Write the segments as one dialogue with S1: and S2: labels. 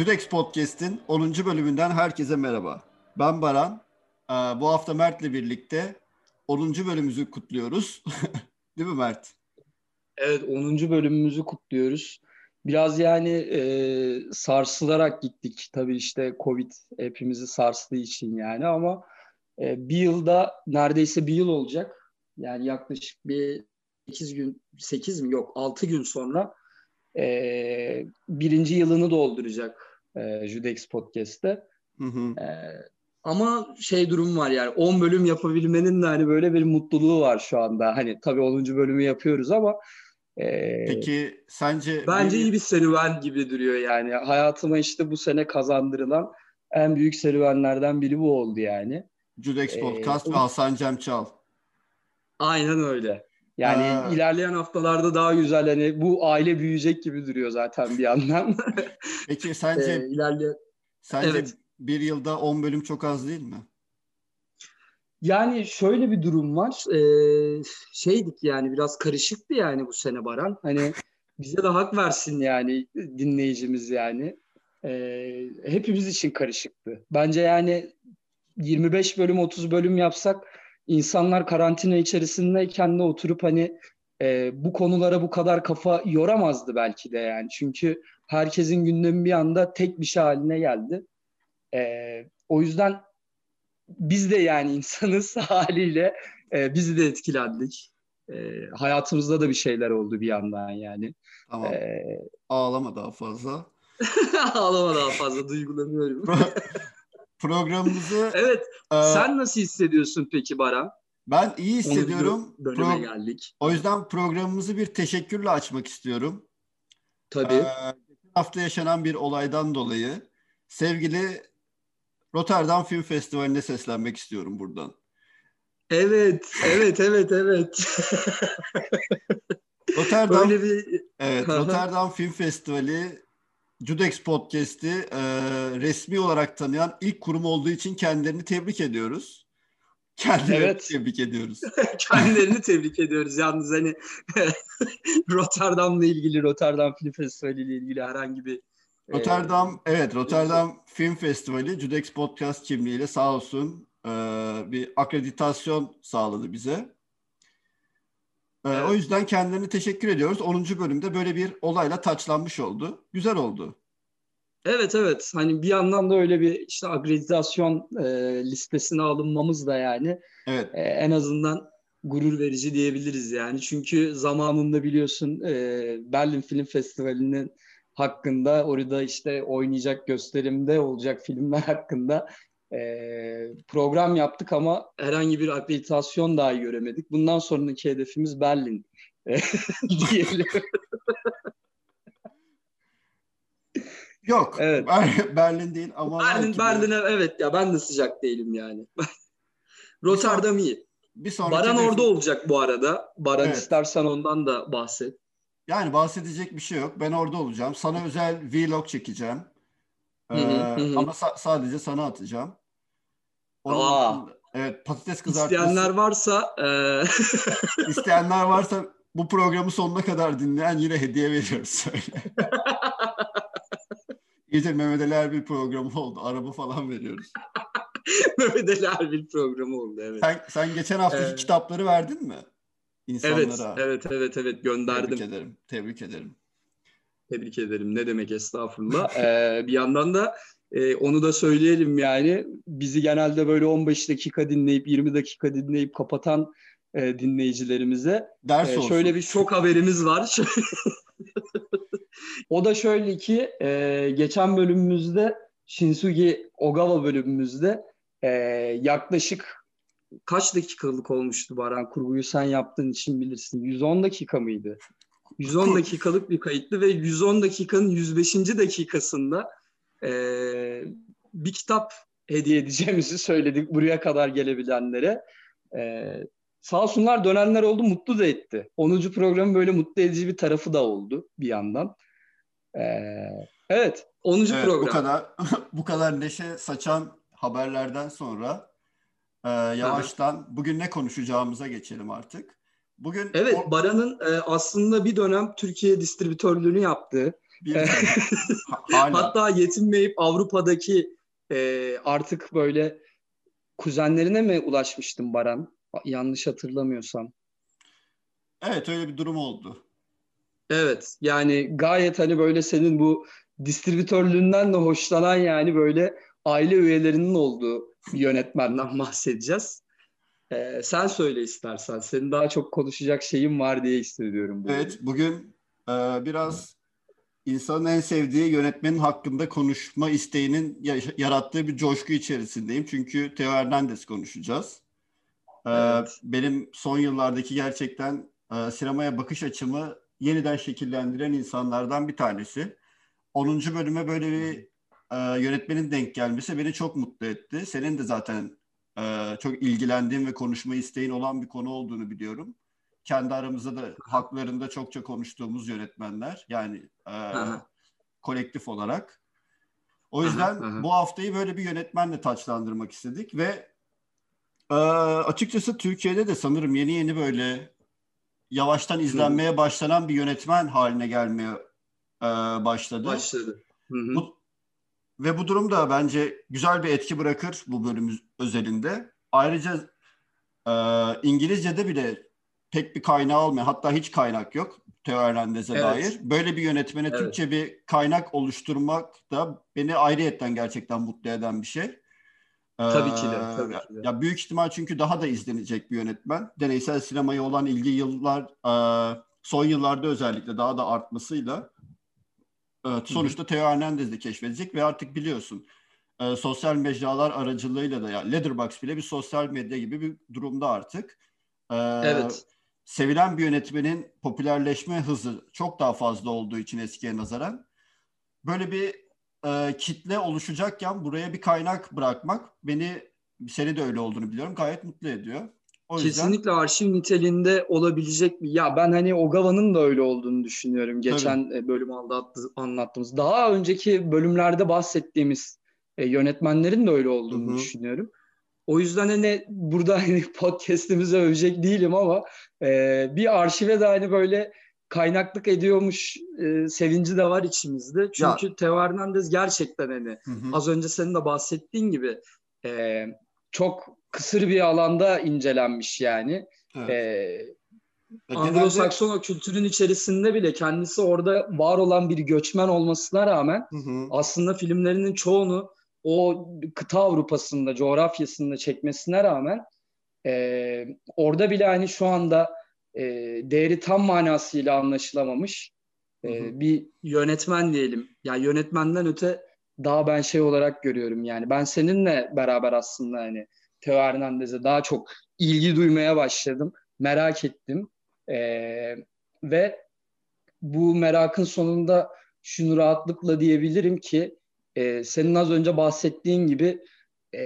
S1: Judex Podcast'in 10. bölümünden herkese merhaba. Ben Baran. Ee, bu hafta Mert'le birlikte 10. bölümümüzü kutluyoruz. Değil mi Mert?
S2: Evet 10. bölümümüzü kutluyoruz. Biraz yani e, sarsılarak gittik. Tabii işte Covid hepimizi sarstığı için yani ama e, bir yılda neredeyse bir yıl olacak. Yani yaklaşık bir 8 gün, 8 mi yok 6 gün sonra e, birinci yılını dolduracak e, Judex Podcast'te. Hı hı. E, ama şey durum var yani 10 bölüm yapabilmenin de hani böyle bir mutluluğu var şu anda. Hani tabii 10. bölümü yapıyoruz ama
S1: ee, Peki sence...
S2: Bence iyi bir serüven gibi duruyor yani. Hayatıma işte bu sene kazandırılan en büyük serüvenlerden biri bu oldu yani.
S1: Judex ee, Podcast ee, ve Hasan Cem Çal.
S2: Aynen öyle. Yani ha. ilerleyen haftalarda daha güzel hani bu aile büyüyecek gibi duruyor zaten bir yandan.
S1: Peki sence ee, ilerleyen sence evet. bir yılda 10 bölüm çok az değil mi?
S2: Yani şöyle bir durum var. Ee, şeydik yani biraz karışıktı yani bu sene Baran. Hani bize de hak versin yani dinleyicimiz yani. Ee, hepimiz için karışıktı. Bence yani 25 bölüm 30 bölüm yapsak insanlar karantina içerisindeyken de oturup hani e, bu konulara bu kadar kafa yoramazdı belki de yani. Çünkü herkesin gündemi bir anda tek bir şey haline geldi. E, o yüzden biz de yani insanız haliyle e, biz de etkilendik. E, hayatımızda da bir şeyler oldu bir yandan yani.
S1: Tamam. E, Ağlama daha fazla.
S2: Ağlama daha fazla duygulanıyorum.
S1: Programımızı
S2: Evet. E, sen nasıl hissediyorsun peki Baran?
S1: Ben iyi hissediyorum.
S2: Bölüme Pro- geldik.
S1: O yüzden programımızı bir teşekkürle açmak istiyorum.
S2: Tabii. Ee,
S1: geçen hafta yaşanan bir olaydan dolayı sevgili Rotterdam Film Festivali'ne seslenmek istiyorum buradan.
S2: Evet, evet, evet, evet.
S1: Rotterdam, Öyle bir... evet, Rotterdam Film Festivali Judex Podcast'i e, resmi olarak tanıyan ilk kurum olduğu için kendilerini tebrik ediyoruz. Kendilerini evet. tebrik ediyoruz.
S2: kendilerini tebrik ediyoruz. Yalnız hani Rotterdam'la ilgili, Rotterdam Film Festivali ile ilgili herhangi bir
S1: Rotterdam, ee, evet Rotterdam Film Festivali Judex Podcast kimliğiyle sağ olsun e, bir akreditasyon sağladı bize. E, evet. O yüzden kendilerine teşekkür ediyoruz. 10. bölümde böyle bir olayla taçlanmış oldu. Güzel oldu.
S2: Evet evet hani bir yandan da öyle bir işte akreditasyon e, listesine alınmamız da yani evet. e, en azından gurur verici diyebiliriz yani. Çünkü zamanında biliyorsun e, Berlin Film Festivali'nin hakkında orada işte oynayacak gösterimde olacak filmler hakkında e, program yaptık ama herhangi bir akreditasyon dahi göremedik. Bundan sonraki hedefimiz Berlin diyelim.
S1: Yok. Evet. Berlin değil ama
S2: Berlin Berlin'e evet ya ben de sıcak değilim yani. Rotterdam iyi. Bir Baran hedefim... orada olacak bu arada. Baran evet. istersen ondan da bahset.
S1: Yani bahsedecek bir şey yok. Ben orada olacağım. Sana özel vlog çekeceğim. Ee, ama sa- sadece sana atacağım.
S2: Onun Aa.
S1: evet patates kızartması.
S2: İsteyenler varsa e...
S1: isteyenler varsa bu programı sonuna kadar dinleyen yine hediye veriyoruz. İyice Mehmet Ali Erbil programı oldu. Araba falan veriyoruz.
S2: Mehmet Ali Erbil programı oldu evet.
S1: Sen, sen geçen haftaki ee... kitapları verdin mi?
S2: insanlara. Evet, evet, evet, evet gönderdim.
S1: Tebrik ederim, tebrik ederim.
S2: Tebrik ederim. Ne demek estağfurullah. ee, bir yandan da e, onu da söyleyelim yani. Bizi genelde böyle 15 dakika dinleyip 20 dakika dinleyip kapatan e, dinleyicilerimize Ders e, şöyle bir şok haberimiz var. o da şöyle ki e, geçen bölümümüzde Shinsugi Ogawa bölümümüzde e, yaklaşık kaç dakikalık olmuştu Baran? Kurguyu sen yaptığın için bilirsin. 110 dakika mıydı? 110 dakikalık bir kayıtlı ve 110 dakikanın 105. dakikasında e, bir kitap hediye edeceğimizi söyledik buraya kadar gelebilenlere. E, sağ olsunlar dönenler oldu, mutlu da etti. 10. programın böyle mutlu edici bir tarafı da oldu bir yandan. E, evet, 10. Evet, program.
S1: Bu kadar, bu kadar neşe saçan haberlerden sonra ee, yavaştan bugün ne konuşacağımıza geçelim artık. Bugün
S2: Evet. Baran'ın e, aslında bir dönem Türkiye distribütörlüğünü yaptığı. Hatta yetinmeyip Avrupa'daki e, artık böyle kuzenlerine mi ulaşmıştın Baran? Yanlış hatırlamıyorsam.
S1: Evet öyle bir durum oldu.
S2: Evet yani gayet hani böyle senin bu distribütörlüğünden de hoşlanan yani böyle aile üyelerinin olduğu bir yönetmenden bahsedeceğiz. Ee, sen söyle istersen. Senin daha çok konuşacak şeyin var diye hissediyorum.
S1: Bu evet bugün e, biraz insanın en sevdiği yönetmenin hakkında konuşma isteğinin yarattığı bir coşku içerisindeyim. Çünkü Teo Hernandez konuşacağız. Ee, evet. Benim son yıllardaki gerçekten e, sinemaya bakış açımı yeniden şekillendiren insanlardan bir tanesi. 10. bölüme böyle bir e, yönetmenin denk gelmesi beni çok mutlu etti. Senin de zaten e, çok ilgilendiğin ve konuşma isteğin olan bir konu olduğunu biliyorum. Kendi aramızda da haklarında çokça konuştuğumuz yönetmenler. Yani e, kolektif olarak. O yüzden aha, aha. bu haftayı böyle bir yönetmenle taçlandırmak istedik ve e, açıkçası Türkiye'de de sanırım yeni yeni böyle yavaştan izlenmeye başlanan bir yönetmen haline gelmeye e, başladı.
S2: Başladı.
S1: Hı hı. Bu, ve bu durum da bence güzel bir etki bırakır bu bölüm özelinde. Ayrıca e, İngilizce'de bile pek bir kaynağı olmuyor. Hatta hiç kaynak yok Teo Hernandez'e evet. dair. Böyle bir yönetmene evet. Türkçe bir kaynak oluşturmak da beni ayrıyetten gerçekten mutlu eden bir şey.
S2: Tabii ki de. Tabii ki
S1: de. Ya büyük ihtimal çünkü daha da izlenecek bir yönetmen. Deneysel sinemaya olan ilgi yıllar son yıllarda özellikle daha da artmasıyla sonuçta Theo Hernandez de keşfedecek ve artık biliyorsun sosyal mecralar aracılığıyla da ya Letterboxd bile bir sosyal medya gibi bir durumda artık.
S2: Evet.
S1: Sevilen bir yönetmenin popülerleşme hızı çok daha fazla olduğu için eskiye nazaran böyle bir e, kitle oluşacakken buraya bir kaynak bırakmak beni seni de öyle olduğunu biliyorum gayet mutlu ediyor.
S2: O Kesinlikle yüzden... arşiv niteliğinde olabilecek bir ya ben hani Ogawa'nın da öyle olduğunu düşünüyorum. Geçen Tabii. E, bölüm anlattığımız. Daha önceki bölümlerde bahsettiğimiz e, yönetmenlerin de öyle olduğunu Hı-hı. düşünüyorum. O yüzden hani burada hani podcast'imizi övecek değilim ama e, bir arşive de hani böyle kaynaklık ediyormuş e, sevinci de var içimizde. Çünkü ya. Teo Hernandez gerçekten hani hı hı. az önce senin de bahsettiğin gibi e, çok kısır bir alanda incelenmiş yani. Evet. E, Anglo-Sakson kültürün içerisinde bile kendisi orada var olan bir göçmen olmasına rağmen hı hı. aslında filmlerinin çoğunu o kıta Avrupa'sında, coğrafyasında çekmesine rağmen e, orada bile hani şu anda e, değeri tam manasıyla anlaşılamamış e, bir yönetmen diyelim. Yani yönetmenden öte daha ben şey olarak görüyorum yani. Ben seninle beraber aslında hani Teo Hernandez'e daha çok ilgi duymaya başladım. Merak ettim. E, ve bu merakın sonunda şunu rahatlıkla diyebilirim ki e, senin az önce bahsettiğin gibi e,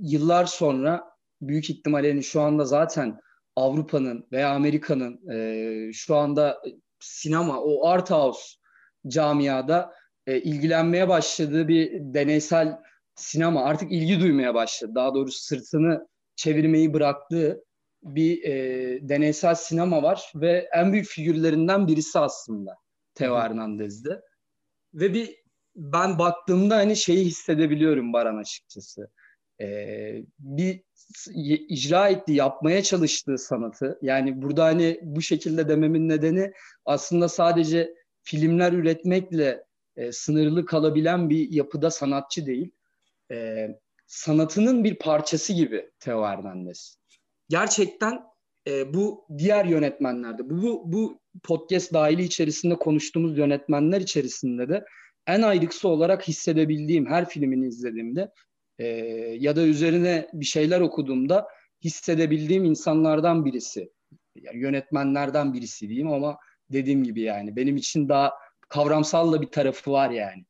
S2: yıllar sonra büyük ihtimalle şu anda zaten Avrupa'nın veya Amerika'nın e, şu anda sinema, o art house camiada e, ilgilenmeye başladığı bir deneysel sinema artık ilgi duymaya başladı. Daha doğrusu sırtını çevirmeyi bıraktığı bir e, deneysel sinema var ve en büyük figürlerinden birisi aslında Teo Hernandez'de. Ve bir ben baktığımda hani şeyi hissedebiliyorum Baran açıkçası. Ee, bir icra ettiği, yapmaya çalıştığı sanatı yani burada hani bu şekilde dememin nedeni aslında sadece filmler üretmekle e, sınırlı kalabilen bir yapıda sanatçı değil. E, sanatının bir parçası gibi Teo Hernandez. Gerçekten e, bu diğer yönetmenlerde, bu, bu, bu podcast dahili içerisinde konuştuğumuz yönetmenler içerisinde de en ayrıksı olarak hissedebildiğim her filmini izlediğimde e, ya da üzerine bir şeyler okuduğumda hissedebildiğim insanlardan birisi. Yani yönetmenlerden birisi diyeyim ama dediğim gibi yani benim için daha kavramsal da bir tarafı var yani.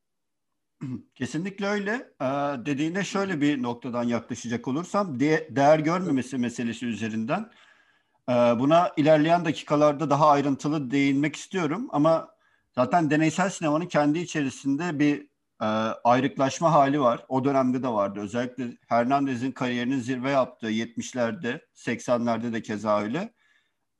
S1: Kesinlikle öyle. Ee, dediğine şöyle bir noktadan yaklaşacak olursam de- değer görmemesi meselesi üzerinden e, buna ilerleyen dakikalarda daha ayrıntılı değinmek istiyorum ama zaten deneysel sinemanın kendi içerisinde bir e, ayrıklaşma hali var. O dönemde de vardı. Özellikle Hernandez'in kariyerinin zirve yaptığı 70'lerde, 80'lerde de keza öyle.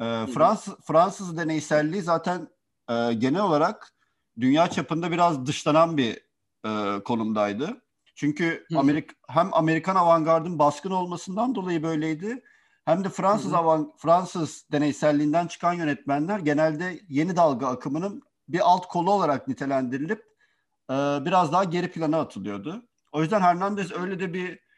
S1: E, Fransız, Fransız deneyselliği zaten e, genel olarak dünya çapında biraz dışlanan bir e, konumdaydı. Çünkü Amerik hem Amerikan avantgardın baskın olmasından dolayı böyleydi. Hem de Fransız avant Fransız deneyselliğinden çıkan yönetmenler genelde yeni dalga akımının bir alt kolu olarak nitelendirilip e, biraz daha geri plana atılıyordu. O yüzden Hernandez öyle de bir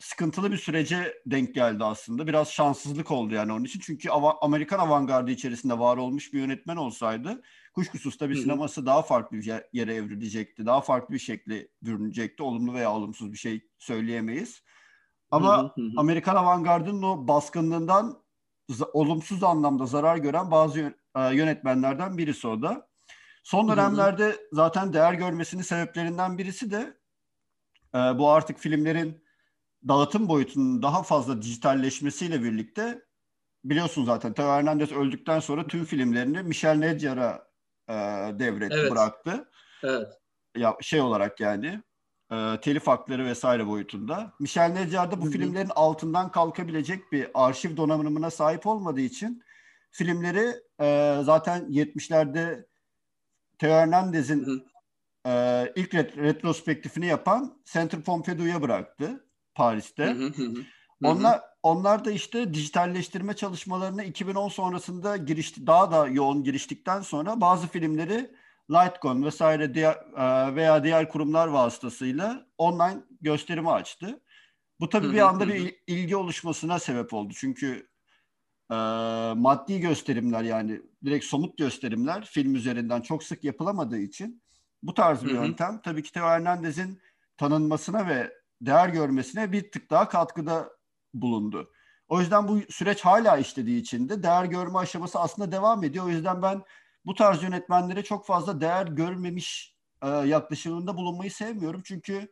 S1: sıkıntılı bir sürece denk geldi aslında. Biraz şanssızlık oldu yani onun için. Çünkü av- Amerikan avantgardı içerisinde var olmuş bir yönetmen olsaydı kuşkusuz tabii sineması daha farklı bir yere evrilecekti. Daha farklı bir şekli bürünecekti. Olumlu veya olumsuz bir şey söyleyemeyiz. Ama hı hı. Amerikan avantgardının o baskınlığından olumsuz anlamda zarar gören bazı e, yönetmenlerden birisi o da. Son dönemlerde zaten değer görmesinin sebeplerinden birisi de e, bu artık filmlerin dağıtım boyutunun daha fazla dijitalleşmesiyle birlikte biliyorsun zaten Teo Hernandez öldükten sonra tüm filmlerini Michel Nedjar'a e, devretti, evet. bıraktı.
S2: Evet.
S1: Ya şey olarak yani e, telif hakları vesaire boyutunda. Michel Nedjar da bu Hı-hı. filmlerin altından kalkabilecek bir arşiv donanımına sahip olmadığı için filmleri e, zaten 70'lerde Teo Hernandez'in e, ilk ret- retrospektifini yapan Centre Pompidou'ya bıraktı Paris'te. Hı hı hı. Onlar onlar da işte dijitalleştirme çalışmalarına 2010 sonrasında girişti daha da yoğun giriştikten sonra bazı filmleri Lightcon vesaire diğer, e, veya diğer kurumlar vasıtasıyla online gösterimi açtı. Bu tabii bir anda bir ilgi oluşmasına sebep oldu. Çünkü e, maddi gösterimler yani direkt somut gösterimler film üzerinden çok sık yapılamadığı için bu tarz bir yöntem tabii ki Teo Hernandez'in tanınmasına ve değer görmesine bir tık daha katkıda bulundu. O yüzden bu süreç hala işlediği için de değer görme aşaması aslında devam ediyor. O yüzden ben bu tarz yönetmenlere çok fazla değer görmemiş e, yaklaşımında bulunmayı sevmiyorum. Çünkü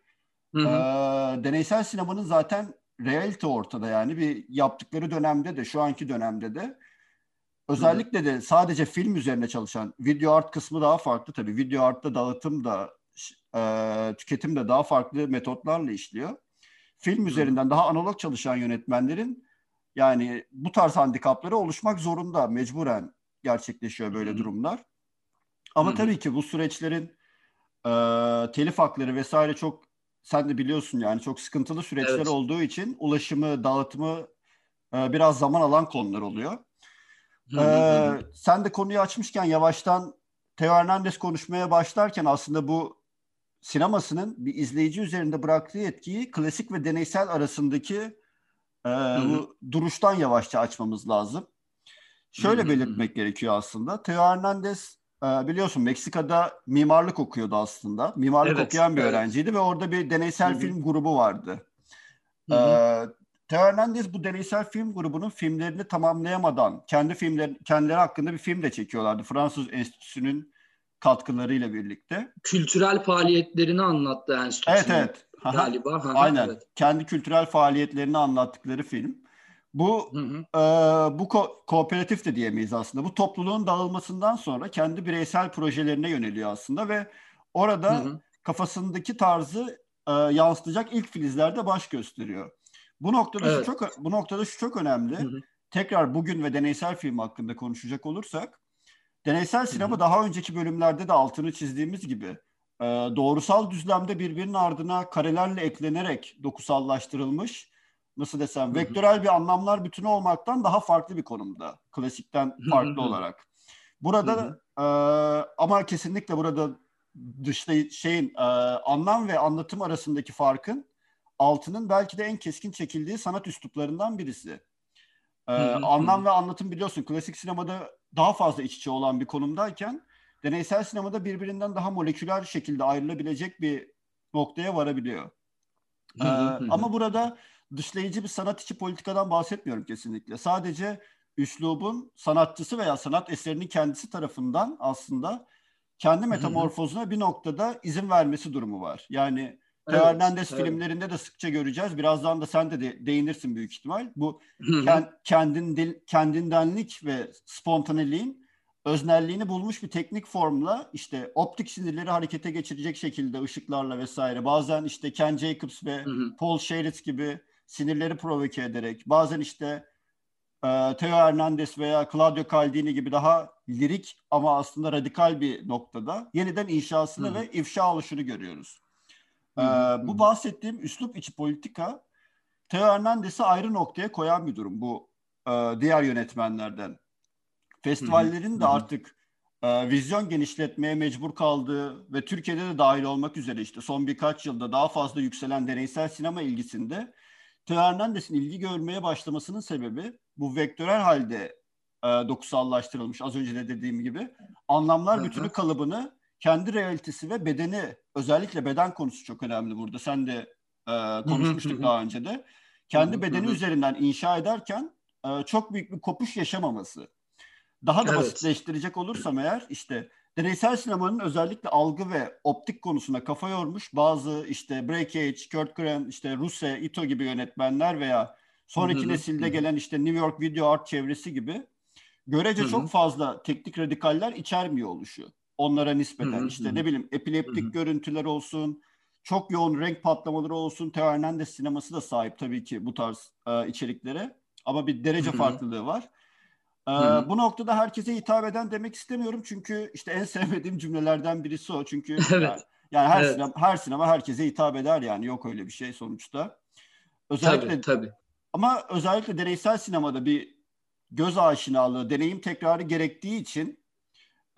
S1: hı hı. E, deneysel sinemanın zaten realite ortada yani bir yaptıkları dönemde de şu anki dönemde de özellikle de sadece film üzerine çalışan video art kısmı daha farklı tabii. Video artta dağıtım da e, tüketim de daha farklı metotlarla işliyor. Film üzerinden daha analog çalışan yönetmenlerin yani bu tarz handikapları oluşmak zorunda mecburen gerçekleşiyor böyle durumlar. Ama tabii ki bu süreçlerin e, telif hakları vesaire çok sen de biliyorsun yani çok sıkıntılı süreçler evet. olduğu için ulaşımı, dağıtımı e, biraz zaman alan konular oluyor. E, sen de konuyu açmışken yavaştan Teo Hernandez konuşmaya başlarken aslında bu sinemasının bir izleyici üzerinde bıraktığı etkiyi klasik ve deneysel arasındaki e, bu duruştan yavaşça açmamız lazım. Şöyle belirtmek gerekiyor aslında. Teo Hernandez biliyorsun Meksika'da mimarlık okuyordu aslında. Mimarlık evet, okuyan bir evet. öğrenciydi ve orada bir deneysel Hı-hı. film grubu vardı. Hı hı. E, Teo Hernandez bu deneysel film grubunun filmlerini tamamlayamadan kendi filmler kendileri hakkında bir film de çekiyorlardı. Fransız Enstitüsü'nün katkılarıyla birlikte.
S2: Kültürel faaliyetlerini anlattı enstitüsünün.
S1: Evet evet. Galiba. Aha, Aynen. Evet. Kendi kültürel faaliyetlerini anlattıkları film. Bu hı hı. E, bu ko- kooperatif de diyemeyiz aslında. Bu topluluğun dağılmasından sonra kendi bireysel projelerine yöneliyor aslında ve orada hı hı. kafasındaki tarzı e, yansıtacak ilk filizlerde baş gösteriyor. Bu noktada evet. şu çok bu noktada şu çok önemli. Hı hı. Tekrar bugün ve deneysel film hakkında konuşacak olursak deneysel sinema hı hı. daha önceki bölümlerde de altını çizdiğimiz gibi e, doğrusal düzlemde birbirinin ardına karelerle eklenerek dokusallaştırılmış nasıl desem vektörel bir anlamlar bütünü olmaktan daha farklı bir konumda klasikten farklı olarak. Burada e, ama kesinlikle burada dışta şeyin e, anlam ve anlatım arasındaki farkın altının belki de en keskin çekildiği sanat üsluplarından birisi. E, anlam ve anlatım biliyorsun klasik sinemada daha fazla iç içe olan bir konumdayken deneysel sinemada birbirinden daha moleküler şekilde ayrılabilecek bir noktaya varabiliyor. ee, ama burada dışlayıcı bir sanat içi politikadan bahsetmiyorum kesinlikle. Sadece üslubun sanatçısı veya sanat eserinin kendisi tarafından aslında kendi metamorfozuna bir noktada izin vermesi durumu var. Yani evet, Hernandez evet. filmlerinde de sıkça göreceğiz. Birazdan da sen de, de değinirsin büyük ihtimal. Bu kend, kendin, kendindenlik ve spontaneliğin öznelliğini bulmuş bir teknik formla işte optik sinirleri harekete geçirecek şekilde ışıklarla vesaire. Bazen işte Ken Jacobs ve Paul Sheritz gibi sinirleri provoke ederek bazen işte e, Theo Hernandez veya Claudio Caldini gibi daha lirik ama aslında radikal bir noktada yeniden inşasını Hı-hı. ve ifşa oluşunu görüyoruz. Ee, bu bahsettiğim üslup içi politika Teo Hernandez'i ayrı noktaya koyan bir durum bu e, diğer yönetmenlerden. Festivallerin de artık e, vizyon genişletmeye mecbur kaldığı ve Türkiye'de de dahil olmak üzere işte son birkaç yılda daha fazla yükselen deneysel sinema ilgisinde Teo Hernandez'in ilgi görmeye başlamasının sebebi bu vektörel halde e, dokusallaştırılmış az önce de dediğim gibi anlamlar bütünü kalıbını kendi realitesi ve bedeni özellikle beden konusu çok önemli burada. Sen de e, konuşmuştuk daha önce de. Kendi bedeni üzerinden inşa ederken e, çok büyük bir kopuş yaşamaması. Daha da evet. basitleştirecek olursam eğer işte deneysel sinemanın özellikle algı ve optik konusuna kafa yormuş bazı işte Breakage, Kurt Corain, işte Russe, Ito gibi yönetmenler veya sonraki nesilde gelen işte New York Video Art çevresi gibi görece çok fazla teknik radikaller içermiyor oluşu. Onlara nispeten işte ne bileyim epileptik görüntüler olsun, çok yoğun renk patlamaları olsun. Teo Hernandez sineması da sahip tabii ki bu tarz e, içeriklere. Ama bir derece farklılığı var. Ee, bu noktada herkese hitap eden demek istemiyorum çünkü işte en sevmediğim cümlelerden birisi o. Çünkü evet. yani, yani her evet. sinema her sinema herkese hitap eder yani yok öyle bir şey sonuçta. Özellikle tabii, tabii. Ama özellikle deneysel sinemada bir göz aşinalığı, deneyim tekrarı gerektiği için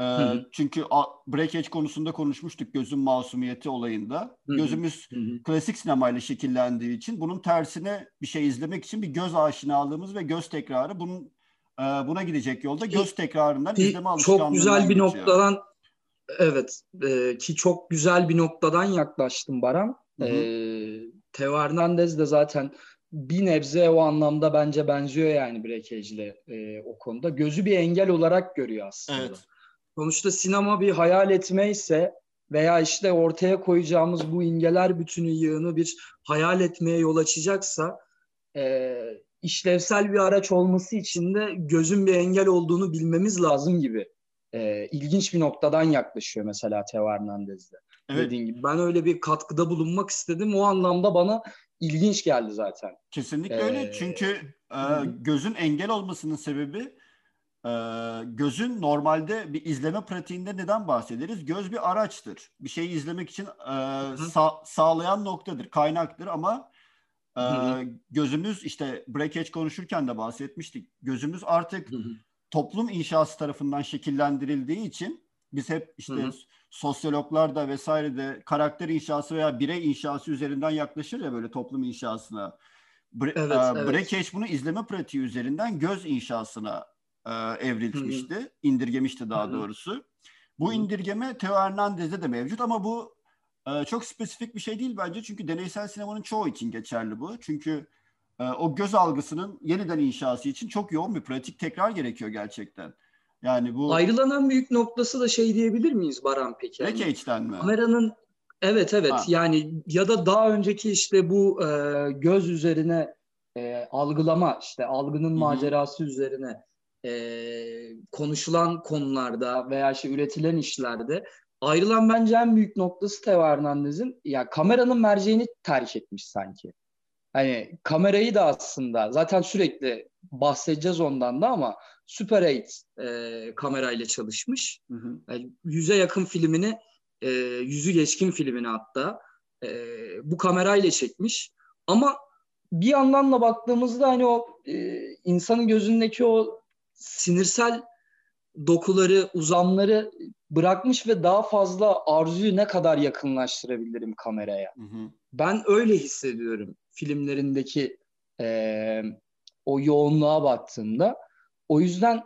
S1: e, çünkü Breakage konusunda konuşmuştuk gözün masumiyeti olayında. Hı-hı. Gözümüz Hı-hı. klasik sinemayla şekillendiği için bunun tersine bir şey izlemek için bir göz aşinalığımız ve göz tekrarı bunun e, buna gidecek yolda göz tekrarından izleme
S2: alışkanlığından Çok güzel bir geçiyor. noktadan evet e, ki çok güzel bir noktadan yaklaştım Baran. Hı E, Teo Hernandez de zaten bir nebze o anlamda bence benziyor yani Breakage'le e, o konuda. Gözü bir engel olarak görüyor aslında. Evet. Sonuçta sinema bir hayal etme ise veya işte ortaya koyacağımız bu imgeler bütünü yığını bir hayal etmeye yol açacaksa e, işlevsel bir araç olması için de gözün bir engel olduğunu bilmemiz lazım gibi. E, ilginç bir noktadan yaklaşıyor mesela Teo Hernandez'de. Evet. Dediğin gibi. Ben öyle bir katkıda bulunmak istedim. O anlamda bana ilginç geldi zaten.
S1: Kesinlikle ee, öyle. Çünkü e, gözün engel olmasının sebebi e, gözün normalde bir izleme pratiğinde neden bahsederiz? Göz bir araçtır. Bir şeyi izlemek için e, sa- sağlayan noktadır, kaynaktır ama ee, gözümüz işte breakage konuşurken de bahsetmiştik. Gözümüz artık hı hı. toplum inşası tarafından şekillendirildiği için biz hep işte hı hı. sosyologlar da vesaire de karakter inşası veya birey inşası üzerinden yaklaşır ya böyle toplum inşasına. Bre- evet, e, evet. Breakage bunu izleme pratiği üzerinden göz inşasına e, evrilmişti. Hı hı. indirgemişti daha hı hı. doğrusu. Bu hı. indirgeme Teo Hernandez'de de mevcut ama bu ee, çok spesifik bir şey değil bence çünkü deneysel sinemanın çoğu için geçerli bu. Çünkü e, o göz algısının yeniden inşası için çok yoğun bir pratik tekrar gerekiyor gerçekten. Yani bu
S2: ayrılan büyük noktası da şey diyebilir miyiz Baran peki?
S1: Yani, Recage'den mi?
S2: Kameranın evet evet ha. yani ya da daha önceki işte bu e, göz üzerine e, algılama işte algının Hı-hı. macerası üzerine e, konuşulan konularda veya işte üretilen işlerde ayrılan bence en büyük noktası Teo Hernandez'in ya kameranın merceğini terk etmiş sanki. Hani kamerayı da aslında zaten sürekli bahsedeceğiz ondan da ama Super 8 e, kamerayla çalışmış. Hı hı. Yani yüze yakın filmini, e, yüzü geçkin filmini hatta e, bu kamerayla çekmiş. Ama bir yandan da baktığımızda hani o e, insanın gözündeki o sinirsel dokuları, uzamları bırakmış ve daha fazla arzuyu ne kadar yakınlaştırabilirim kameraya. Hı hı. Ben öyle hissediyorum filmlerindeki e, o yoğunluğa baktığımda. O yüzden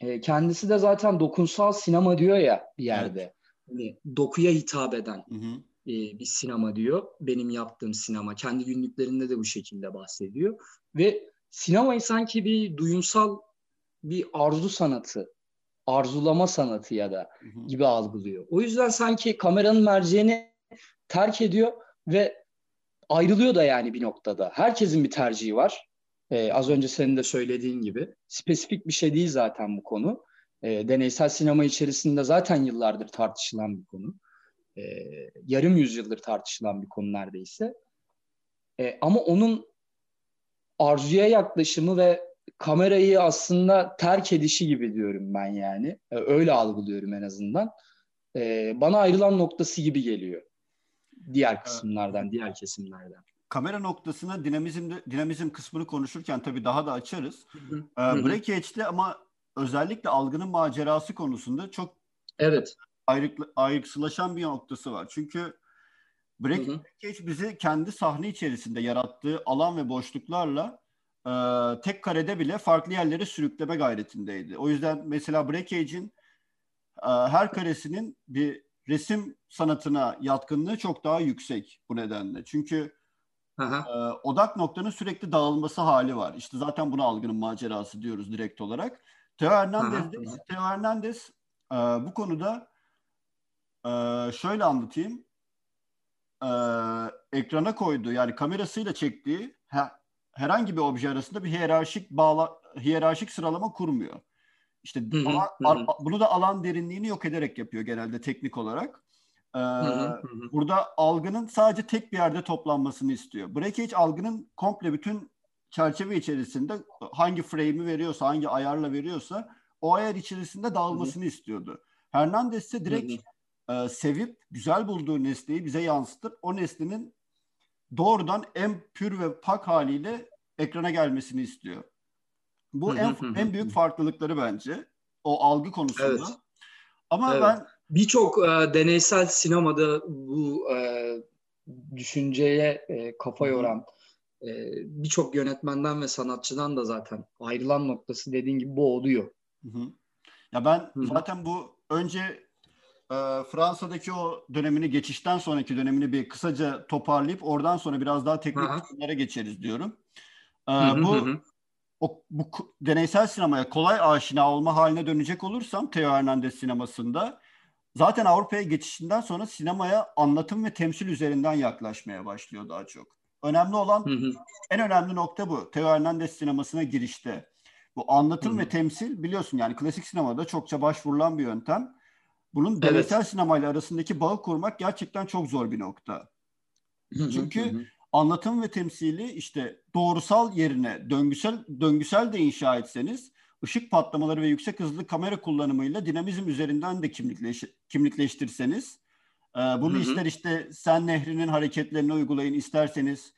S2: e, kendisi de zaten dokunsal sinema diyor ya bir yerde. Evet. Hani dokuya hitap eden hı hı. E, bir sinema diyor. Benim yaptığım sinema. Kendi günlüklerinde de bu şekilde bahsediyor. Ve sinemayı sanki bir duyumsal bir arzu sanatı, arzulama sanatı ya da gibi algılıyor. O yüzden sanki kameranın merceğini terk ediyor ve ayrılıyor da yani bir noktada. Herkesin bir tercihi var. Ee, az önce senin de söylediğin gibi. Spesifik bir şey değil zaten bu konu. Ee, deneysel sinema içerisinde zaten yıllardır tartışılan bir konu. Ee, yarım yüzyıldır tartışılan bir konu neredeyse. Ee, ama onun arzuya yaklaşımı ve kamerayı aslında terk edişi gibi diyorum ben yani. E, öyle algılıyorum en azından. E, bana ayrılan noktası gibi geliyor. Diğer kısımlardan, diğer kesimlerden.
S1: Kamera noktasına dinamizm dinamizm kısmını konuşurken tabii daha da açarız. Hı. Breakage'de ama özellikle algının macerası konusunda çok
S2: evet
S1: ayrık, ayrıksılaşan bir noktası var. Çünkü Break, Breakage bizi kendi sahne içerisinde yarattığı alan ve boşluklarla e, tek karede bile farklı yerlere sürükleme gayretindeydi. O yüzden mesela Breakage'in e, her karesinin bir resim sanatına yatkınlığı çok daha yüksek bu nedenle. Çünkü Aha. e, odak noktanın sürekli dağılması hali var. İşte zaten buna algının macerası diyoruz direkt olarak. Teo Hernandez, de, Teo Hernandez e, bu konuda e, şöyle anlatayım. E, ekrana koyduğu yani kamerasıyla çektiği herhangi bir obje arasında bir hiyerarşik bağla hiyerarşik sıralama kurmuyor. İşte hı hı, alan, hı. bunu da alan derinliğini yok ederek yapıyor genelde teknik olarak. Ee, hı hı, Burada algının sadece tek bir yerde toplanmasını istiyor. Breakage algının komple bütün çerçeve içerisinde hangi frame'i veriyorsa, hangi ayarla veriyorsa o ayar içerisinde dağılmasını hı hı. istiyordu. Hernandez ise direkt hı hı. E, sevip güzel bulduğu nesneyi bize yansıtıp o nesnenin doğrudan en pür ve pak haliyle ekrana gelmesini istiyor. Bu en en büyük farklılıkları bence o algı konusunda. Evet. Ama evet. ben
S2: birçok e, deneysel sinemada bu e, düşünceye e, kafa yoran e, birçok yönetmenden ve sanatçıdan da zaten ayrılan noktası dediğin gibi bu oluyor. Hı hı.
S1: Ya ben hı. zaten bu önce Fransa'daki o dönemini geçişten sonraki dönemini bir kısaca toparlayıp oradan sonra biraz daha teknik konulara geçeriz diyorum. E, hı hı bu hı o bu deneysel sinemaya kolay aşina olma haline dönecek olursam Theo Hernandez sinemasında zaten Avrupa'ya geçişinden sonra sinemaya anlatım ve temsil üzerinden yaklaşmaya başlıyor daha çok. Önemli olan en önemli nokta bu. Theo Hernandez sinemasına girişte. Bu anlatım ve temsil biliyorsun yani klasik sinemada çokça başvurulan bir yöntem. Bunun deneysel evet. sinemayla arasındaki bağı kurmak gerçekten çok zor bir nokta. Çünkü anlatım ve temsili işte doğrusal yerine döngüsel döngüsel de inşa etseniz ışık patlamaları ve yüksek hızlı kamera kullanımıyla dinamizm üzerinden de kimlikleş, kimlikleştirseniz e, bunu hı hı. ister işte Sen Nehri'nin hareketlerini uygulayın isterseniz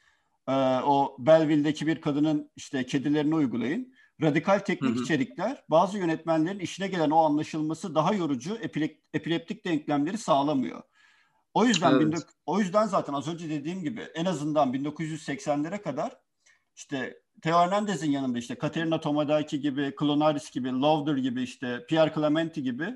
S1: e, o Belleville'deki bir kadının işte kedilerini uygulayın. Radikal teknik hı hı. içerikler bazı yönetmenlerin işine gelen o anlaşılması daha yorucu epileptik denklemleri sağlamıyor. O yüzden evet. o yüzden zaten az önce dediğim gibi en azından 1980'lere kadar işte Theo Hernandez'in yanında işte Katerina Tomadaki gibi, Clonaris gibi, Lauder gibi işte Pierre Clementi gibi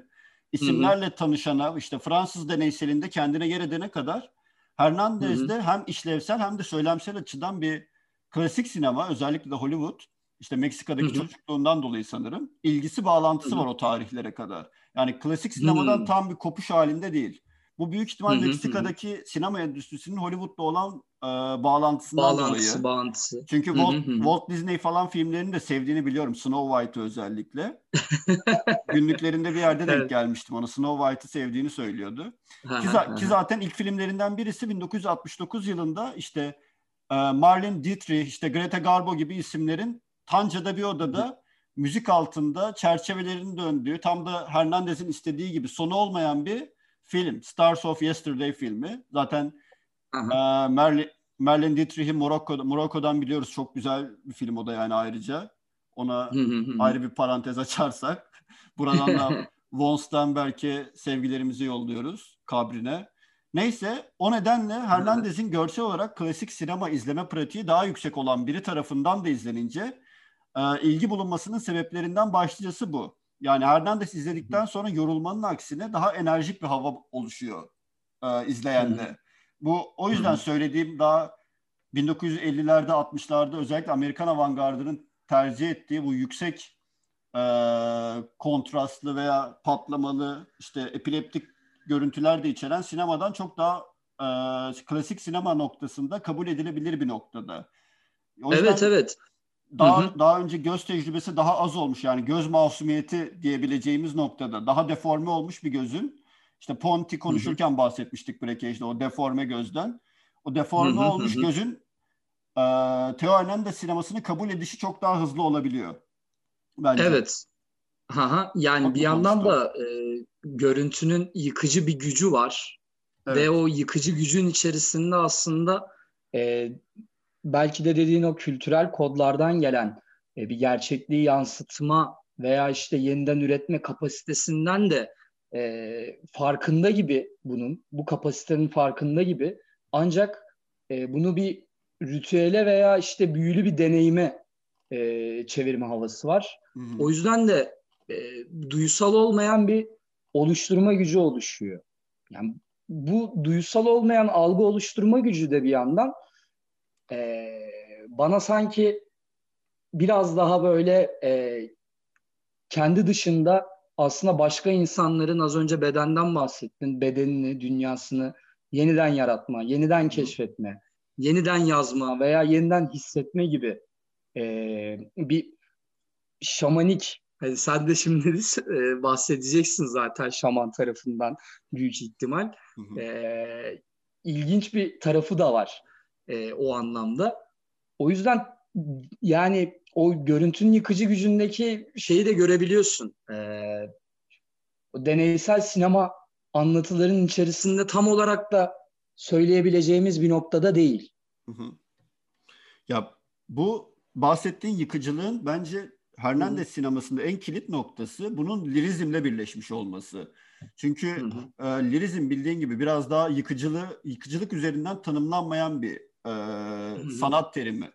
S1: isimlerle hı hı. tanışana işte Fransız deneyselinde kendine yer edene kadar Hernandez'de hem işlevsel hem de söylemsel açıdan bir klasik sinema özellikle de Hollywood işte Meksika'daki hı hı. çocukluğundan dolayı sanırım ilgisi bağlantısı hı hı. var o tarihlere kadar. Yani klasik sinemadan hı. tam bir kopuş halinde değil. Bu büyük ihtimal Meksika'daki sinema endüstrisinin Hollywood'la olan e, bağlantısından bağlantısı, dolayı. Bağlantısı. Çünkü Walt, Walt Disney falan filmlerini de sevdiğini biliyorum. Snow White'ı özellikle. Günlüklerinde bir yerde denk evet. gelmiştim ona. Snow White'ı sevdiğini söylüyordu. ki, ki zaten ilk filmlerinden birisi 1969 yılında işte Marlene Dietrich, işte Greta Garbo gibi isimlerin Tanca'da bir odada müzik altında çerçevelerin döndüğü tam da Hernandez'in istediği gibi sonu olmayan bir film. Stars of Yesterday filmi. Zaten e, Merlin, Merlin Dietrich'i Morocco, Morocco'dan biliyoruz. Çok güzel bir film o da yani ayrıca. Ona ayrı bir parantez açarsak. Buradan da Von Sternberg'e sevgilerimizi yolluyoruz kabrine. Neyse o nedenle Hernandez'in görsel olarak klasik sinema izleme pratiği daha yüksek olan biri tarafından da izlenince e, ilgi bulunmasının sebeplerinden başlıcası bu. Yani Hernandez izledikten sonra yorulmanın aksine daha enerjik bir hava oluşuyor e, izleyende. Bu o yüzden söylediğim daha 1950'lerde 60'larda özellikle Amerikan avantgardının tercih ettiği bu yüksek e, kontrastlı veya patlamalı işte epileptik görüntüler de içeren sinemadan çok daha e, klasik sinema noktasında kabul edilebilir bir noktada.
S2: O evet evet
S1: daha hı hı. daha önce göz tecrübesi daha az olmuş yani göz masumiyeti diyebileceğimiz noktada daha deforme olmuş bir gözün işte Ponti konuşurken hı hı. bahsetmiştik Breakege'de o deforme gözden. O deforme hı hı olmuş hı. gözün e, Theo Hernandez sinemasını kabul edişi çok daha hızlı olabiliyor.
S2: Bence. Evet. Aha, yani çok bir yandan da e, görüntünün yıkıcı bir gücü var. Evet. Ve o yıkıcı gücün içerisinde aslında e, belki de dediğin o kültürel kodlardan gelen e, bir gerçekliği yansıtma veya işte yeniden üretme kapasitesinden de e, farkında gibi bunun, bu kapasitenin farkında gibi ancak e, bunu bir ritüele veya işte büyülü bir deneyime e, çevirme havası var. Hı hı. O yüzden de e, duysal olmayan bir oluşturma gücü oluşuyor. Yani bu duysal olmayan algı oluşturma gücü de bir yandan e, bana sanki biraz daha böyle e, kendi dışında aslında başka insanların az önce bedenden bahsettin. Bedenini, dünyasını yeniden yaratma, yeniden keşfetme, yeniden yazma veya yeniden hissetme gibi e, bir şamanik hani sen de şimdi e, bahsedeceksin zaten şaman tarafından büyük ihtimal. Hı hı. E, ilginç bir tarafı da var e, o anlamda. O yüzden yani o görüntünün yıkıcı gücündeki şeyi de görebiliyorsun. Ee, o deneysel sinema anlatıların içerisinde tam olarak da söyleyebileceğimiz bir noktada değil. Hı hı.
S1: Ya bu bahsettiğin yıkıcılığın bence Hernandez hı sinemasında en kilit noktası bunun lirizmle birleşmiş olması. Çünkü hı hı. E, lirizm bildiğin gibi biraz daha yıkıcılığı yıkıcılık üzerinden tanımlanmayan bir e, sanat terimi.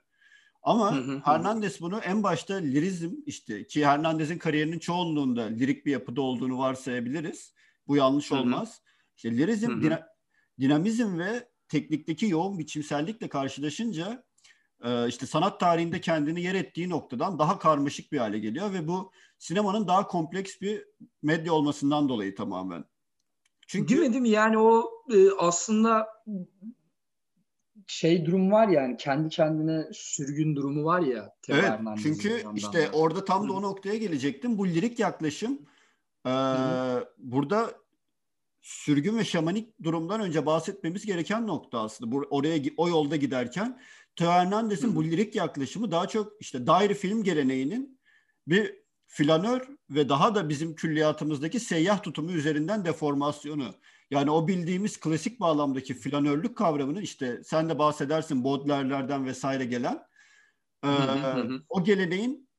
S1: Ama hı hı, Hernandez bunu en başta lirizm işte ki Hernandez'in kariyerinin çoğunluğunda lirik bir yapıda olduğunu varsayabiliriz. Bu yanlış olmaz. İşte lirizm. Dina, dinamizm ve teknikteki yoğun biçimsellikle karşılaşınca e, işte sanat tarihinde kendini yer ettiği noktadan daha karmaşık bir hale geliyor ve bu sinemanın daha kompleks bir medya olmasından dolayı tamamen.
S2: Çünkü değil mi değil mi? Yani o e, aslında şey durum var yani kendi kendine sürgün durumu var ya.
S1: Evet çünkü işte da. orada tam da o noktaya gelecektim. Bu lirik yaklaşım e, burada sürgün ve şamanik durumdan önce bahsetmemiz gereken nokta aslında. Bu, oraya o yolda giderken Teo Hernandez'in bu lirik yaklaşımı daha çok işte daire film geleneğinin bir flanör ve daha da bizim külliyatımızdaki seyyah tutumu üzerinden deformasyonu. Yani o bildiğimiz klasik bağlamdaki flanörlük kavramının işte sen de bahsedersin Baudelaire'lerden vesaire gelen e, o geleneğin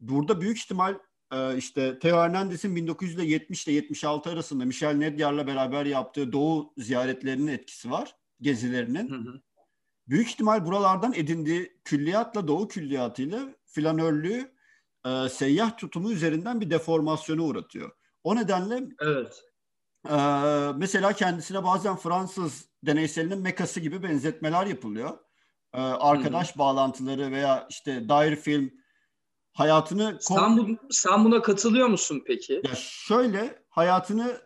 S1: burada büyük ihtimal e, işte Theo Hernandez'in 1970 ile 76 arasında Michel Nedyar'la beraber yaptığı Doğu ziyaretlerinin etkisi var, gezilerinin. Büyük ihtimal buralardan edindiği külliyatla Doğu külliyatıyla flanörlüğü e, seyyah tutumu üzerinden bir deformasyona uğratıyor. O nedenle
S2: evet.
S1: Ee, mesela kendisine bazen Fransız deneyselinin mekası gibi benzetmeler yapılıyor. Ee, arkadaş Hı-hı. bağlantıları veya işte dair film hayatını...
S2: Sen, bu, sen buna katılıyor musun peki?
S1: Ya şöyle hayatını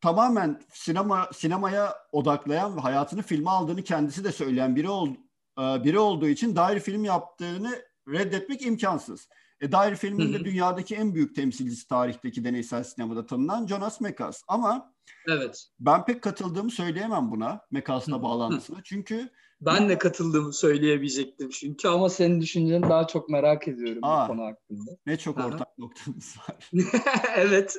S1: tamamen sinema sinemaya odaklayan ve hayatını filme aldığını kendisi de söyleyen biri ol, e, biri olduğu için dair film yaptığını reddetmek imkansız. E, dair filmin de dünyadaki en büyük temsilcisi tarihteki deneysel sinemada tanınan Jonas Mekas. Ama
S2: evet.
S1: ben pek katıldığımı söyleyemem buna Mekas'la bağlantısına. Çünkü
S2: ben de katıldığımı söyleyebilecektim çünkü ama senin düşünceni daha çok merak ediyorum Aa, bu konu hakkında.
S1: Ne çok Aha. ortak noktamız var.
S2: evet.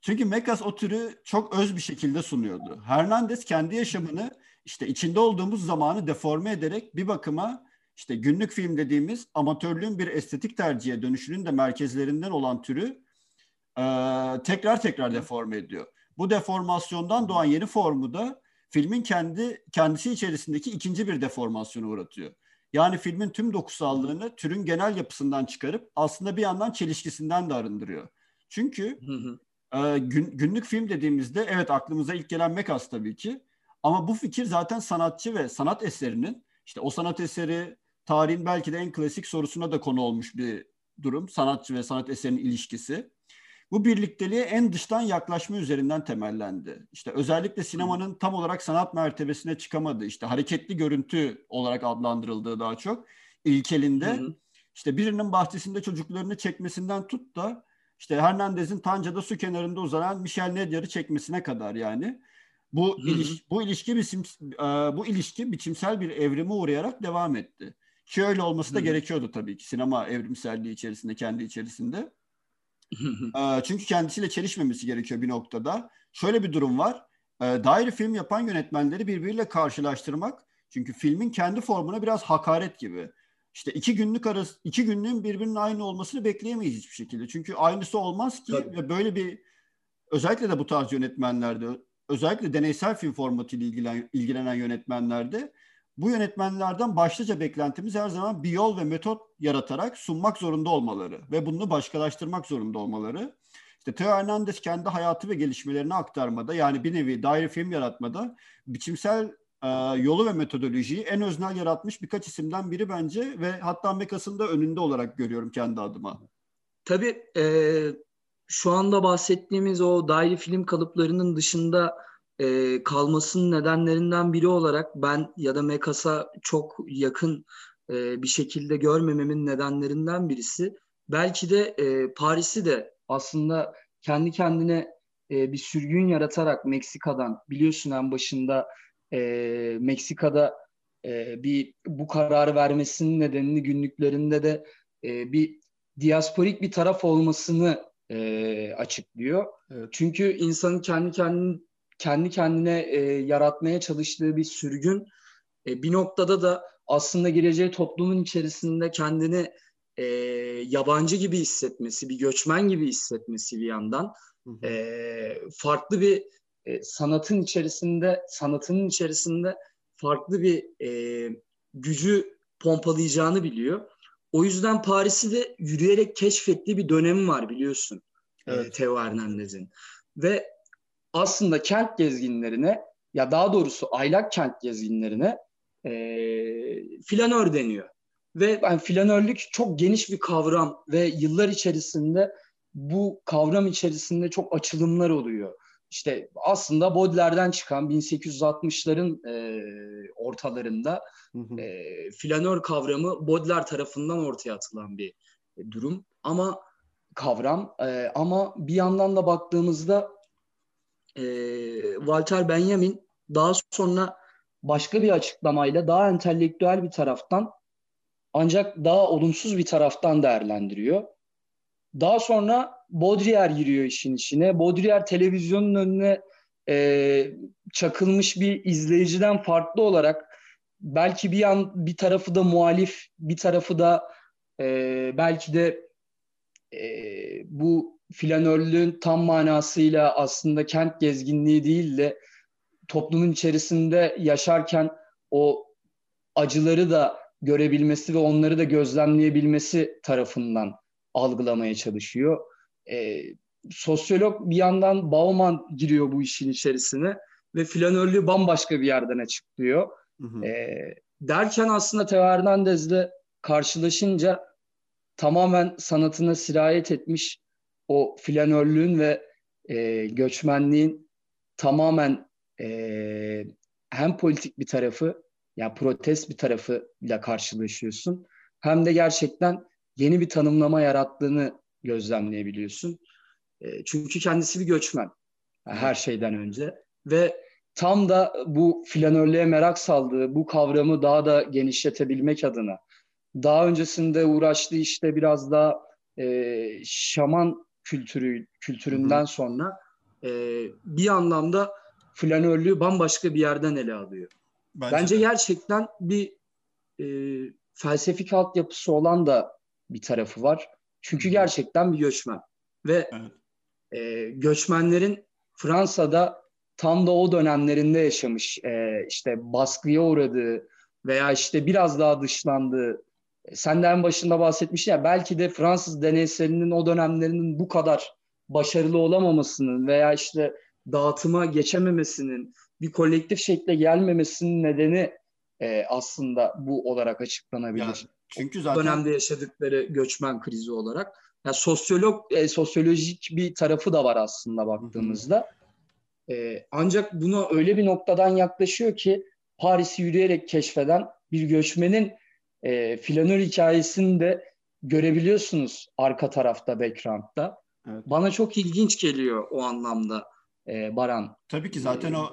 S1: çünkü Mekas o türü çok öz bir şekilde sunuyordu. Hernandez kendi yaşamını işte içinde olduğumuz zamanı deforme ederek bir bakıma işte günlük film dediğimiz amatörlüğün bir estetik tercihe dönüşünün de merkezlerinden olan türü e, tekrar tekrar deforme ediyor. Bu deformasyondan doğan yeni formu da filmin kendi kendisi içerisindeki ikinci bir deformasyona uğratıyor. Yani filmin tüm dokusallığını türün genel yapısından çıkarıp aslında bir yandan çelişkisinden de arındırıyor. Çünkü E, gün, günlük film dediğimizde evet aklımıza ilk gelen Mekas tabii ki. Ama bu fikir zaten sanatçı ve sanat eserinin işte o sanat eseri tarihin belki de en klasik sorusuna da konu olmuş bir durum. Sanatçı ve sanat eserinin ilişkisi. Bu birlikteliğe en dıştan yaklaşma üzerinden temellendi. İşte özellikle sinemanın tam olarak sanat mertebesine çıkamadığı, işte hareketli görüntü olarak adlandırıldığı daha çok ilkelinde hı hı. işte birinin bahçesinde çocuklarını çekmesinden tut da işte Hernandez'in Tanca'da su kenarında uzanan Michel Nedyar'ı çekmesine kadar yani Bu iliş, bu ilişki biçim, bu ilişki biçimsel bir evrime uğrayarak devam etti. Ki öyle olması da Hı-hı. gerekiyordu tabii ki sinema evrimselliği içerisinde kendi içerisinde. e, çünkü kendisiyle çelişmemesi gerekiyor bir noktada. Şöyle bir durum var. E, daire film yapan yönetmenleri birbiriyle karşılaştırmak çünkü filmin kendi formuna biraz hakaret gibi. İşte iki günlük arası iki günlüğün birbirinin aynı olmasını bekleyemeyiz hiçbir şekilde. Çünkü aynısı olmaz ki Tabii. ve böyle bir özellikle de bu tarz yönetmenlerde özellikle deneysel film formatıyla ilgilen, ilgilenen yönetmenlerde bu yönetmenlerden başlıca beklentimiz her zaman bir yol ve metot yaratarak sunmak zorunda olmaları ve bunu başkalaştırmak zorunda olmaları. İşte Teo Hernandez kendi hayatı ve gelişmelerini aktarmada yani bir nevi daire film yaratmada biçimsel e, yolu ve metodolojiyi en öznel yaratmış birkaç isimden biri bence ve hatta Mekas'ın da önünde olarak görüyorum kendi adıma.
S2: Tabii e, şu anda bahsettiğimiz o daire film kalıplarının dışında e, kalmasının nedenlerinden biri olarak ben ya da Mekas'a çok yakın e, bir şekilde görmememin nedenlerinden birisi belki de e, Paris'i de aslında kendi kendine e, bir sürgün yaratarak Meksika'dan biliyorsun en başında e, Meksika'da e, bir bu kararı vermesinin nedenini günlüklerinde de e, bir diasporik bir taraf olmasını e, açıklıyor. Evet. Çünkü insanın kendi kendine kendi kendine e, yaratmaya çalıştığı bir sürgün e, bir noktada da aslında gireceği toplumun içerisinde kendini e, yabancı gibi hissetmesi, bir göçmen gibi hissetmesi bir yandan E, farklı bir e, sanatın içerisinde, sanatının içerisinde farklı bir e, gücü pompalayacağını biliyor. O yüzden Paris'i de yürüyerek keşfettiği bir dönemi var biliyorsun. E, evet. E, Theo Hernandez'in. Ve aslında kent gezginlerine ya daha doğrusu aylak kent gezginlerine e, flanör deniyor. Ve yani flanörlük çok geniş bir kavram ve yıllar içerisinde bu kavram içerisinde çok açılımlar oluyor. İşte aslında Baudelaire'den çıkan 1860'ların e, ortalarında hı hı. E, flanör kavramı Baudelaire tarafından ortaya atılan bir durum. Ama kavram e, ama bir yandan da baktığımızda e, Walter Benjamin daha sonra başka bir açıklamayla daha entelektüel bir taraftan ancak daha olumsuz bir taraftan değerlendiriyor. Daha sonra Baudrillard giriyor işin içine. Baudrillard televizyonun önüne e, çakılmış bir izleyiciden farklı olarak belki bir yan bir tarafı da muhalif, bir tarafı da e, belki de e, bu flanörlüğün tam manasıyla aslında kent gezginliği değil de toplumun içerisinde yaşarken o acıları da görebilmesi ve onları da gözlemleyebilmesi tarafından algılamaya çalışıyor. E, sosyolog bir yandan Bauman giriyor bu işin içerisine ve flanörlüğü bambaşka bir yerden açıklıyor. Hı hı. E, derken aslında Teo Hernandez'le karşılaşınca tamamen sanatına sirayet etmiş o flanörlüğün ve e, göçmenliğin tamamen e, hem politik bir tarafı ya yani protest bir tarafıyla karşılaşıyorsun hem de gerçekten yeni bir tanımlama yarattığını gözlemleyebiliyorsun. E, çünkü kendisi bir göçmen yani her şeyden önce ve tam da bu flanörlüğe merak saldığı bu kavramı daha da genişletebilmek adına daha öncesinde uğraştığı işte biraz daha e, şaman kültürü kültüründen Hı-hı. sonra e, bir anlamda flanörlüğü bambaşka bir yerden ele alıyor. Bence, Bence gerçekten bir e, felsefik altyapısı olan da bir tarafı var. Çünkü Hı-hı. gerçekten bir göçmen ve evet. e, göçmenlerin Fransa'da tam da o dönemlerinde yaşamış e, işte baskıya uğradığı veya işte biraz daha dışlandığı sen de en başında bahsetmiştin ya belki de Fransız deneyselinin o dönemlerinin bu kadar başarılı olamamasının veya işte dağıtıma geçememesinin bir kolektif şekle gelmemesinin nedeni e, aslında bu olarak açıklanabilir. Yani, çünkü zaten dönemde yaşadıkları göçmen krizi olarak. Yani sosyolog e, sosyolojik bir tarafı da var aslında baktığımızda. E, ancak buna öyle bir noktadan yaklaşıyor ki Paris'i yürüyerek keşfeden bir göçmenin e, flanör hikayesini de görebiliyorsunuz arka tarafta background'da. Evet. Bana çok ilginç geliyor o anlamda e, Baran.
S1: Tabii ki zaten e, o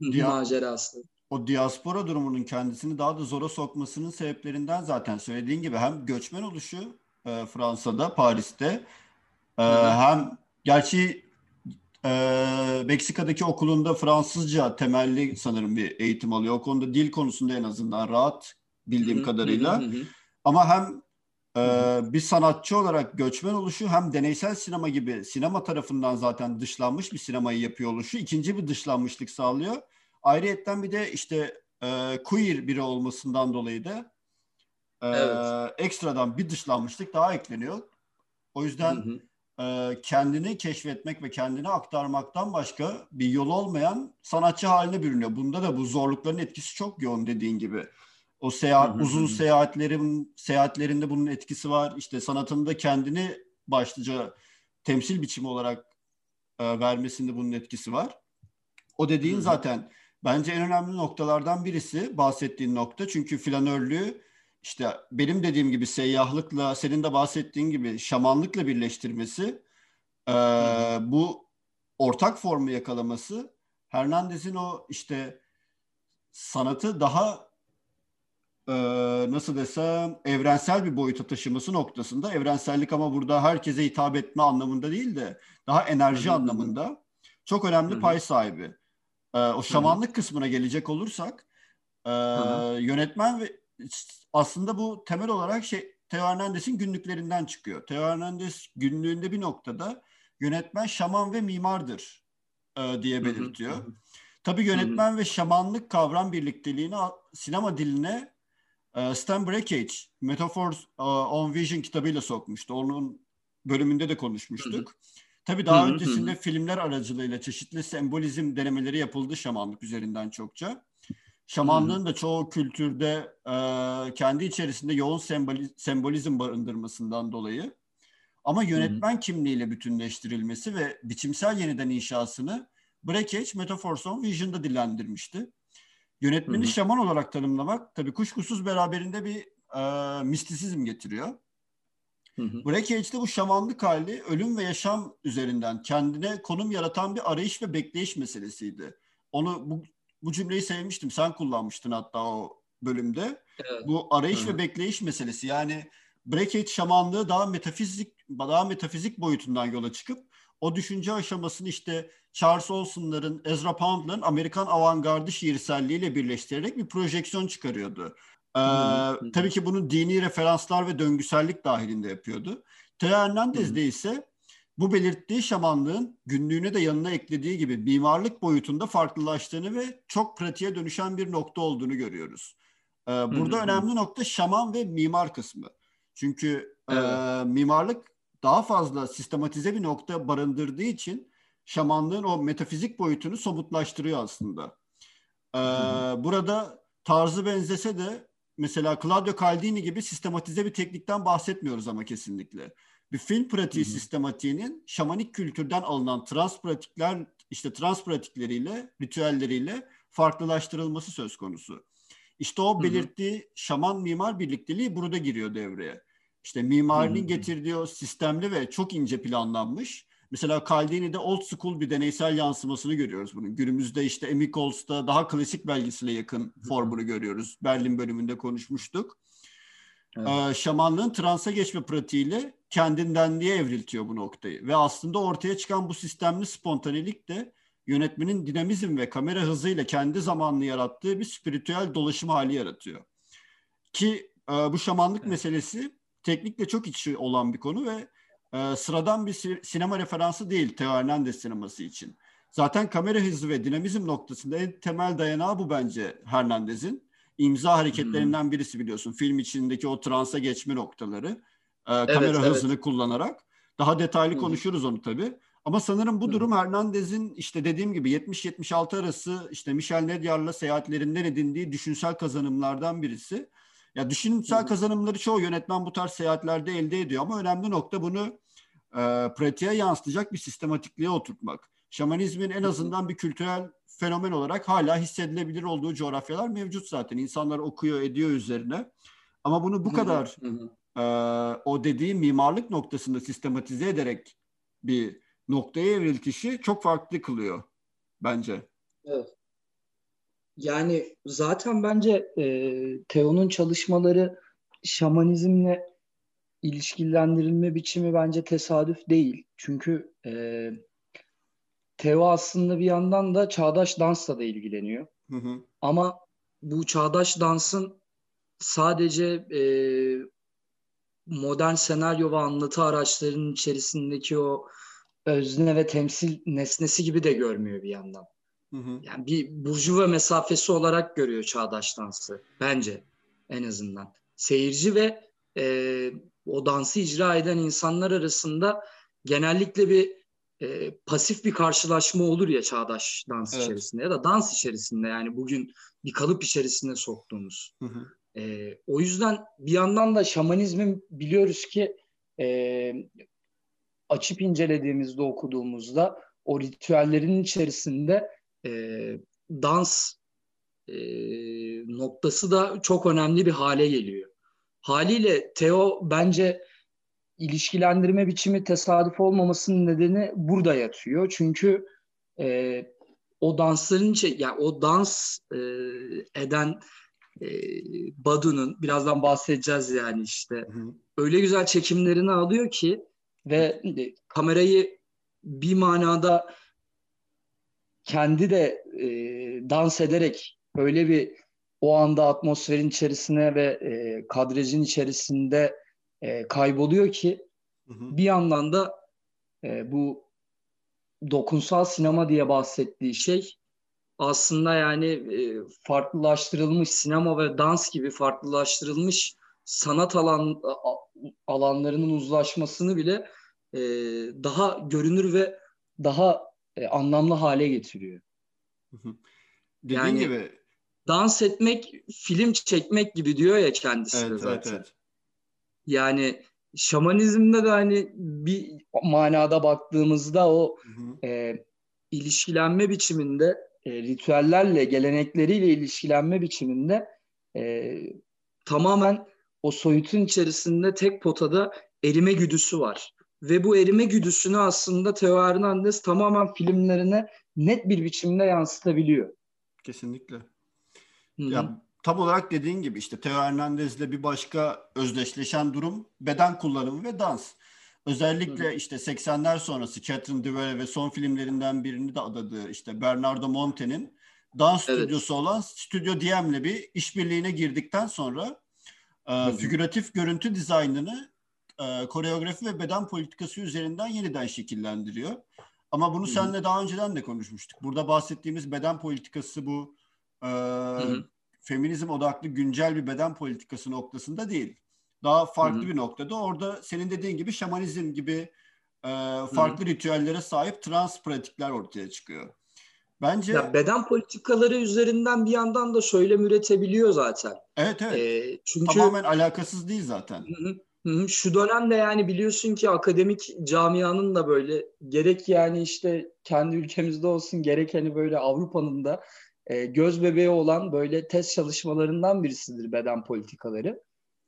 S2: dia- macerası.
S1: O diaspora durumunun kendisini daha da zora sokmasının sebeplerinden zaten söylediğin gibi hem göçmen oluşu e, Fransa'da, Paris'te e, hem gerçi e, Meksika'daki okulunda Fransızca temelli sanırım bir eğitim alıyor. O konuda dil konusunda en azından rahat bildiğim kadarıyla. Ama hem ee, bir sanatçı olarak göçmen oluşu hem deneysel sinema gibi sinema tarafından zaten dışlanmış bir sinemayı yapıyor oluşu ikinci bir dışlanmışlık sağlıyor. Ayrıyetten bir de işte e, queer biri olmasından dolayı da e, evet. ekstradan bir dışlanmışlık daha ekleniyor. O yüzden hı hı. E, kendini keşfetmek ve kendini aktarmaktan başka bir yol olmayan sanatçı haline bürünüyor. Bunda da bu zorlukların etkisi çok yoğun dediğin gibi. O seyahat hı hı. uzun seyahatlerin seyahatlerinde bunun etkisi var. İşte sanatında kendini başlıca temsil biçimi olarak e, vermesinde bunun etkisi var. O dediğin hı hı. zaten bence en önemli noktalardan birisi bahsettiğin nokta. Çünkü flanörlüğü işte benim dediğim gibi seyyahlıkla senin de bahsettiğin gibi şamanlıkla birleştirmesi e, bu ortak formu yakalaması Hernandez'in o işte sanatı daha e, nasıl desem evrensel bir boyuta taşıması noktasında evrensellik ama burada herkese hitap etme anlamında değil de daha enerji Hı-hı. anlamında çok önemli Hı-hı. pay sahibi. E, o şamanlık Hı-hı. kısmına gelecek olursak e, yönetmen ve aslında bu temel olarak şey Teo Hernandez'in günlüklerinden çıkıyor. Teo Hernandez günlüğünde bir noktada yönetmen şaman ve mimardır e, diye belirtiyor. Hı hı. Tabii yönetmen hı hı. ve şamanlık kavram birlikteliğini sinema diline ee, Stan Brakhage Metaphors e, on Vision kitabıyla sokmuştu. Onun bölümünde de konuşmuştuk. Tabii daha hı hı. öncesinde filmler aracılığıyla çeşitli sembolizm denemeleri yapıldı şamanlık üzerinden çokça. Şamanlığın da çoğu kültürde e, kendi içerisinde yoğun semboli, sembolizm barındırmasından dolayı ama yönetmen kimliğiyle bütünleştirilmesi ve biçimsel yeniden inşasını Brakhage Metaphors on Vision'da dillendirmişti. Yönetmeni Hı-hı. şaman olarak tanımlamak tabii kuşkusuz beraberinde bir e, mistisizm getiriyor. Breakage'de bu şamanlık hali ölüm ve yaşam üzerinden kendine konum yaratan bir arayış ve bekleyiş meselesiydi. Onu bu, bu cümleyi sevmiştim. Sen kullanmıştın hatta o bölümde. Evet. Bu arayış Hı-hı. ve bekleyiş meselesi. Yani Breakage şamanlığı daha metafizik daha metafizik boyutundan yola çıkıp o düşünce aşamasını işte Charles Olson'ların, Ezra Pound'ların Amerikan avantgardı şiirselliğiyle birleştirerek bir projeksiyon çıkarıyordu. Ee, tabii ki bunu dini referanslar ve döngüsellik dahilinde yapıyordu. Teo Hernandez'de ise bu belirttiği şamanlığın günlüğüne de yanına eklediği gibi mimarlık boyutunda farklılaştığını ve çok pratiğe dönüşen bir nokta olduğunu görüyoruz. Ee, burada önemli nokta şaman ve mimar kısmı. Çünkü evet. e, mimarlık daha fazla sistematize bir nokta barındırdığı için şamanlığın o metafizik boyutunu somutlaştırıyor aslında. Ee, burada tarzı benzese de mesela Claudio Caldini gibi sistematize bir teknikten bahsetmiyoruz ama kesinlikle. Bir film pratiği Hı-hı. sistematiğinin şamanik kültürden alınan trans pratikler işte trans pratikleriyle, ritüelleriyle farklılaştırılması söz konusu. İşte o belirttiği Hı-hı. şaman mimar birlikteliği burada giriyor devreye. İşte mimarinin getirdiği o sistemli ve çok ince planlanmış Mesela Caldini'de old school bir deneysel yansımasını görüyoruz bunun. Günümüzde işte Amy Coles'ta daha klasik belgesele yakın formunu görüyoruz. Berlin bölümünde konuşmuştuk. Evet. Ee, şamanlığın transa geçme pratiğiyle kendindenliğe evriltiyor bu noktayı. Ve aslında ortaya çıkan bu sistemli spontanelik de yönetmenin dinamizm ve kamera hızıyla kendi zamanını yarattığı bir spiritüel dolaşım hali yaratıyor. Ki e, bu şamanlık evet. meselesi teknikle çok içi olan bir konu ve e, sıradan bir sinema referansı değil Teo Hernandez sineması için. Zaten kamera hızı ve dinamizm noktasında en temel dayanağı bu bence Hernandez'in. imza hareketlerinden birisi biliyorsun. Film içindeki o transa geçme noktaları. E, evet, kamera evet. hızını kullanarak. Daha detaylı Hı-hı. konuşuruz onu tabii. Ama sanırım bu durum Hernandez'in işte dediğim gibi 70-76 arası işte Michel Nedyar'la seyahatlerinden edindiği düşünsel kazanımlardan birisi. Ya düşünsel kazanımları çoğu yönetmen bu tarz seyahatlerde elde ediyor ama önemli nokta bunu e, pratiğe yansıtacak bir sistematikliğe oturtmak. Şamanizmin en azından bir kültürel fenomen olarak hala hissedilebilir olduğu coğrafyalar mevcut zaten. İnsanlar okuyor, ediyor üzerine. Ama bunu bu kadar e, o dediği mimarlık noktasında sistematize ederek bir noktaya evriltişi çok farklı kılıyor bence.
S2: Evet. Yani zaten bence e, Teo'nun çalışmaları şamanizmle ilişkilendirilme biçimi bence tesadüf değil. Çünkü e, Teo aslında bir yandan da çağdaş dansla da ilgileniyor.
S1: Hı hı.
S2: Ama bu çağdaş dansın sadece e, modern senaryo ve anlatı araçlarının içerisindeki o özne ve temsil nesnesi gibi de görmüyor bir yandan.
S1: Hı hı.
S2: Yani bir burjuva mesafesi olarak görüyor çağdaş dansı bence en azından. Seyirci ve e, o dansı icra eden insanlar arasında genellikle bir e, pasif bir karşılaşma olur ya çağdaş dans
S1: Evet.
S2: içerisinde ya da dans içerisinde yani bugün bir kalıp içerisinde soktuğumuz.
S1: Hı hı.
S2: E, o yüzden bir yandan da şamanizmin biliyoruz ki e, açıp incelediğimizde okuduğumuzda o ritüellerin içerisinde e, dans e, noktası da çok önemli bir hale geliyor. Haliyle Teo bence ilişkilendirme biçimi tesadüf olmamasının nedeni burada yatıyor. Çünkü e, o dansların içe, yani o dans e, eden e, Badu'nun birazdan bahsedeceğiz yani işte
S1: Hı
S2: öyle güzel çekimlerini alıyor ki ve kamerayı bir manada kendi de e, dans ederek öyle bir o anda atmosferin içerisine ve e, kadrajın içerisinde e, kayboluyor ki
S1: Hı hı.
S2: bir yandan da e, bu dokunsal sinema diye bahsettiği şey aslında yani e, farklılaştırılmış sinema ve dans gibi farklılaştırılmış sanat alan alanlarının uzlaşmasını bile e, daha görünür ve daha e, anlamlı hale getiriyor.
S1: Dediğin
S2: Yani-
S1: gibi
S2: Dans etmek, film çekmek gibi diyor ya kendisi de
S1: evet, evet,
S2: zaten.
S1: evet.
S2: Yani şamanizmde de hani bir manada baktığımızda o
S1: Hı hı.
S2: e, ilişkilenme biçiminde e, ritüellerle, gelenekleriyle ilişkilenme biçiminde e, tamamen o soyutun içerisinde tek potada erime güdüsü var. Ve bu erime güdüsünü aslında Teo Hernandez tamamen filmlerine net bir biçimde yansıtabiliyor.
S1: Kesinlikle.
S2: Hı hı.
S1: Ya tam olarak dediğin gibi işte Teo Hernandez'le bir başka özdeşleşen durum beden kullanımı ve dans. Özellikle
S2: Hı hı.
S1: işte 80'ler sonrası Catherine Deneuve ve son filmlerinden birini de adadığı işte Bernardo Monte'nin dans
S2: Evet.
S1: stüdyosu olan Stüdyo DM'le bir işbirliğine girdikten sonra e, figüratif görüntü dizaynını e, koreografi ve beden politikası üzerinden yeniden şekillendiriyor. Ama bunu
S2: Hı hı.
S1: seninle daha önceden de konuşmuştuk. Burada bahsettiğimiz beden politikası bu e, feminizm odaklı güncel bir beden politikası noktasında değil. Daha farklı
S2: Hı hı.
S1: bir noktada. Orada senin dediğin gibi şamanizm gibi e, farklı ritüellere sahip trans pratikler ortaya çıkıyor. Bence
S2: Ya beden politikaları üzerinden bir yandan da söylem üretebiliyor zaten.
S1: evet evet
S2: E, çünkü
S1: tamamen alakasız değil zaten.
S2: Hı hı. Şu dönemde yani biliyorsun ki akademik camianın da böyle gerek yani işte kendi ülkemizde olsun gerek hani böyle Avrupa'nın da e, göz bebeği olan böyle test çalışmalarından birisidir beden politikaları.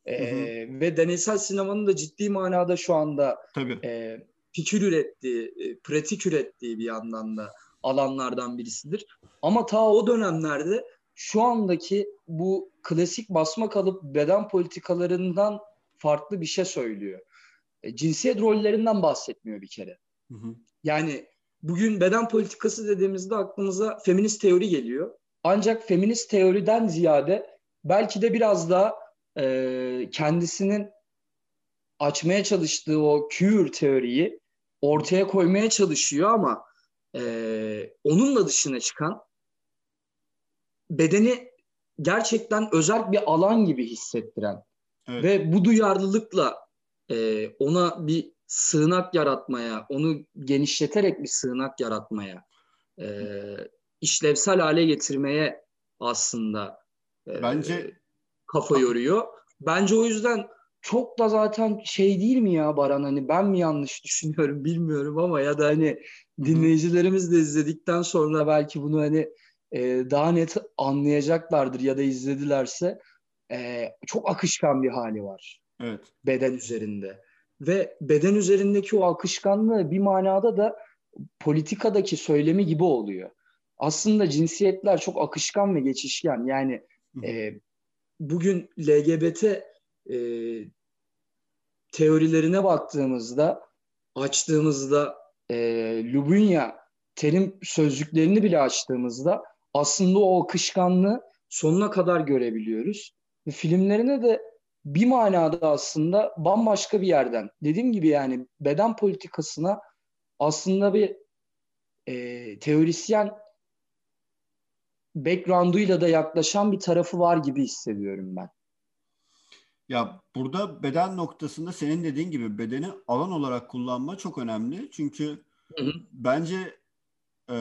S2: E,
S1: Hı hı.
S2: ve deneysel sinemanın da ciddi manada şu anda
S1: Tabii.
S2: e, fikir ürettiği, e, pratik ürettiği bir yandan da alanlardan birisidir. Ama ta o dönemlerde şu andaki bu klasik basma kalıp beden politikalarından farklı bir şey söylüyor. E, cinsiyet rollerinden bahsetmiyor bir kere.
S1: Hı hı.
S2: Yani bugün beden politikası dediğimizde aklımıza feminist teori geliyor. Ancak feminist teoriden ziyade belki de biraz daha e, kendisinin açmaya çalıştığı o queer teoriyi ortaya koymaya çalışıyor ama e, onunla dışına çıkan bedeni gerçekten özel bir alan gibi hissettiren
S1: Evet.
S2: ve bu duyarlılıkla e, ona bir sığınak yaratmaya, onu genişleterek bir sığınak yaratmaya, e, işlevsel hale getirmeye aslında e,
S1: Bence
S2: kafa yoruyor. Bence o yüzden çok da zaten şey değil mi ya Baran hani ben mi yanlış düşünüyorum bilmiyorum ama ya da hani dinleyicilerimiz de izledikten sonra belki bunu hani e, daha net anlayacaklardır ya da izledilerse e, çok akışkan bir hali var
S1: evet.
S2: beden üzerinde. Ve beden üzerindeki o akışkanlığı bir manada da politikadaki söylemi gibi oluyor. aslında cinsiyetler çok akışkan ve geçişken. Yani e, bugün LGBT e, teorilerine baktığımızda, açtığımızda e, Lubunya terim sözcüklerini bile açtığımızda aslında o akışkanlığı sonuna kadar görebiliyoruz. Ve filmlerine de bir manada aslında bambaşka bir yerden. Dediğim gibi yani beden politikasına aslında bir e, teorisyen background'uyla da yaklaşan bir tarafı var gibi hissediyorum ben.
S1: Ya burada beden noktasında senin dediğin gibi bedeni alan olarak kullanma çok önemli. Çünkü hı hı. bence e,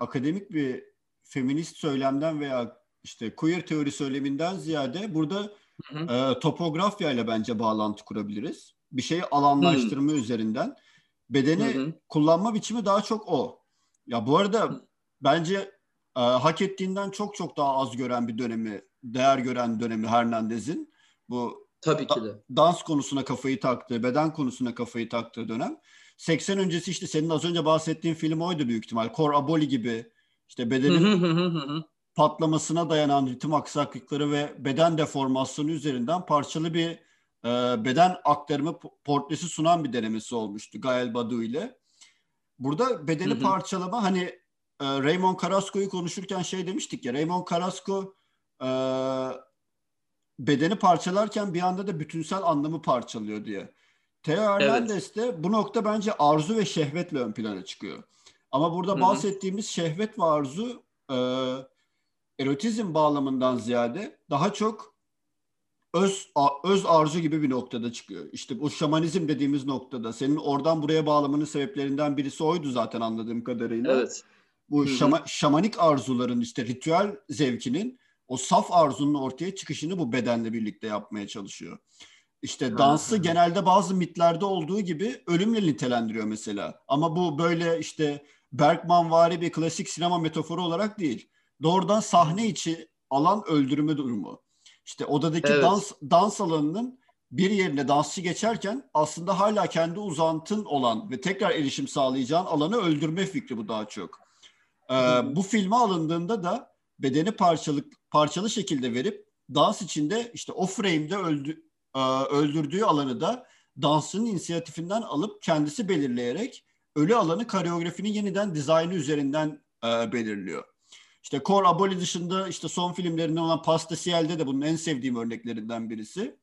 S1: akademik bir feminist söylemden veya işte queer teori söyleminden ziyade burada hı hı. E, topografya ile bence bağlantı kurabiliriz. Bir şeyi alanlaştırma hı. üzerinden. Bedeni hı hı. kullanma biçimi daha çok o. Ya bu arada hı. bence e, hak ettiğinden çok çok daha az gören bir dönemi, değer gören dönemi Hernandez'in. Bu
S2: Tabii ki de.
S1: Dans konusuna kafayı taktığı, beden konusuna kafayı taktığı dönem. 80 öncesi işte senin az önce bahsettiğin film oydu büyük ihtimal. Kor Aboli gibi işte bedenin patlamasına dayanan ritim aksaklıkları ve beden deformasyonu üzerinden parçalı bir e, beden aktarımı portresi sunan bir denemesi olmuştu Gael Badu ile. Burada bedeni parçalama hani e, Raymond Carrasco'yu konuşurken şey demiştik ya Raymond Carrasco e, bedeni parçalarken bir anda da bütünsel anlamı parçalıyor diye. Theo Hernandez evet. de bu nokta bence arzu ve şehvetle ön plana çıkıyor. Ama burada Hı-hı. bahsettiğimiz şehvet ve arzu e, erotizm bağlamından ziyade daha çok öz öz arzu gibi bir noktada çıkıyor. İşte bu şamanizm dediğimiz noktada senin oradan buraya bağlamanın sebeplerinden birisi oydu zaten anladığım kadarıyla. Evet. Bu şama, şamanik arzuların işte ritüel zevkinin o saf arzunun ortaya çıkışını bu bedenle birlikte yapmaya çalışıyor. İşte dansı genelde bazı mitlerde olduğu gibi ölümle nitelendiriyor mesela. Ama bu böyle işte Bergman vari bir klasik sinema metaforu olarak değil. Doğrudan sahne içi alan öldürme durumu. İşte odadaki evet. dans dans alanının bir yerine dansçı geçerken aslında hala kendi uzantın olan ve tekrar erişim sağlayacağın alanı öldürme fikri bu daha çok. Ee, bu filme alındığında da bedeni parçalık parçalı şekilde verip dans içinde işte o frame'de öldü, e, öldürdüğü alanı da dansın inisiyatifinden alıp kendisi belirleyerek ölü alanı koreografinin yeniden dizaynı üzerinden e, belirliyor. İşte Cor Aboli dışında işte son filmlerinden olan Pasta Ciel'de de bunun en sevdiğim örneklerinden birisi.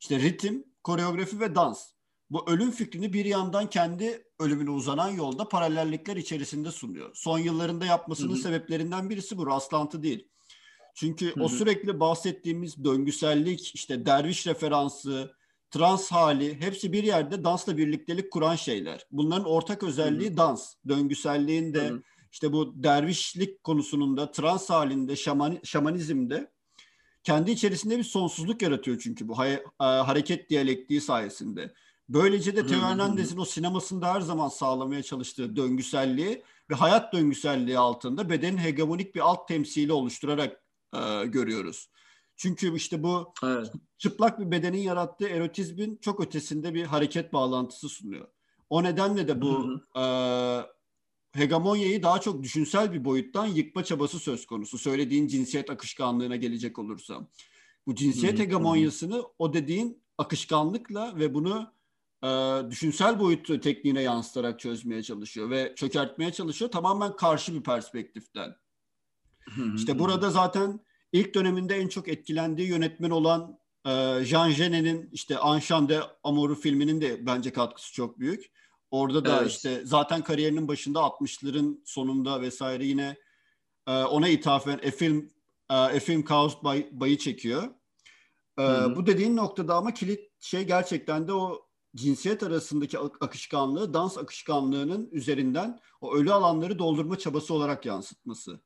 S1: İşte ritim, koreografi ve dans. Bu ölüm fikrini bir yandan kendi ölümüne uzanan yolda paralellikler içerisinde sunuyor. Son yıllarında yapmasının Hı-hı. sebeplerinden birisi bu rastlantı değil. Çünkü Hı-hı. o sürekli bahsettiğimiz döngüsellik, işte derviş referansı, trans hali hepsi bir yerde dansla birliktelik kuran şeyler. Bunların ortak özelliği Hı-hı. dans. Döngüselliğin de Hı-hı. İşte bu dervişlik konusunun da trans halinde, şaman, şamanizmde kendi içerisinde bir sonsuzluk yaratıyor çünkü bu hay- e, hareket diyalektiği sayesinde. Böylece de Teo Hernandez'in o sinemasında her zaman sağlamaya çalıştığı döngüselliği ve hayat döngüselliği altında bedenin hegemonik bir alt temsili oluşturarak e, görüyoruz. Çünkü işte bu evet. çıplak bir bedenin yarattığı erotizmin çok ötesinde bir hareket bağlantısı sunuyor. O nedenle de bu e, hegemonyayı daha çok düşünsel bir boyuttan yıkma çabası söz konusu. Söylediğin cinsiyet akışkanlığına gelecek olursam. Bu cinsiyet hegemonyasını o dediğin akışkanlıkla ve bunu e, düşünsel boyutu tekniğine yansıtarak çözmeye çalışıyor ve çökertmeye çalışıyor tamamen karşı bir perspektiften. İşte burada zaten ilk döneminde en çok etkilendiği yönetmen olan e, Jean Genet'in işte Anşan de Amour'u filminin de bence katkısı çok büyük. Orada da evet. işte zaten kariyerinin başında 60'ların sonunda vesaire yine e, ona ithafen A Film e, A Film Caused by, by'ı çekiyor. E, bu dediğin noktada ama kilit şey gerçekten de o cinsiyet arasındaki akışkanlığı dans akışkanlığının üzerinden o ölü alanları doldurma çabası olarak yansıtması.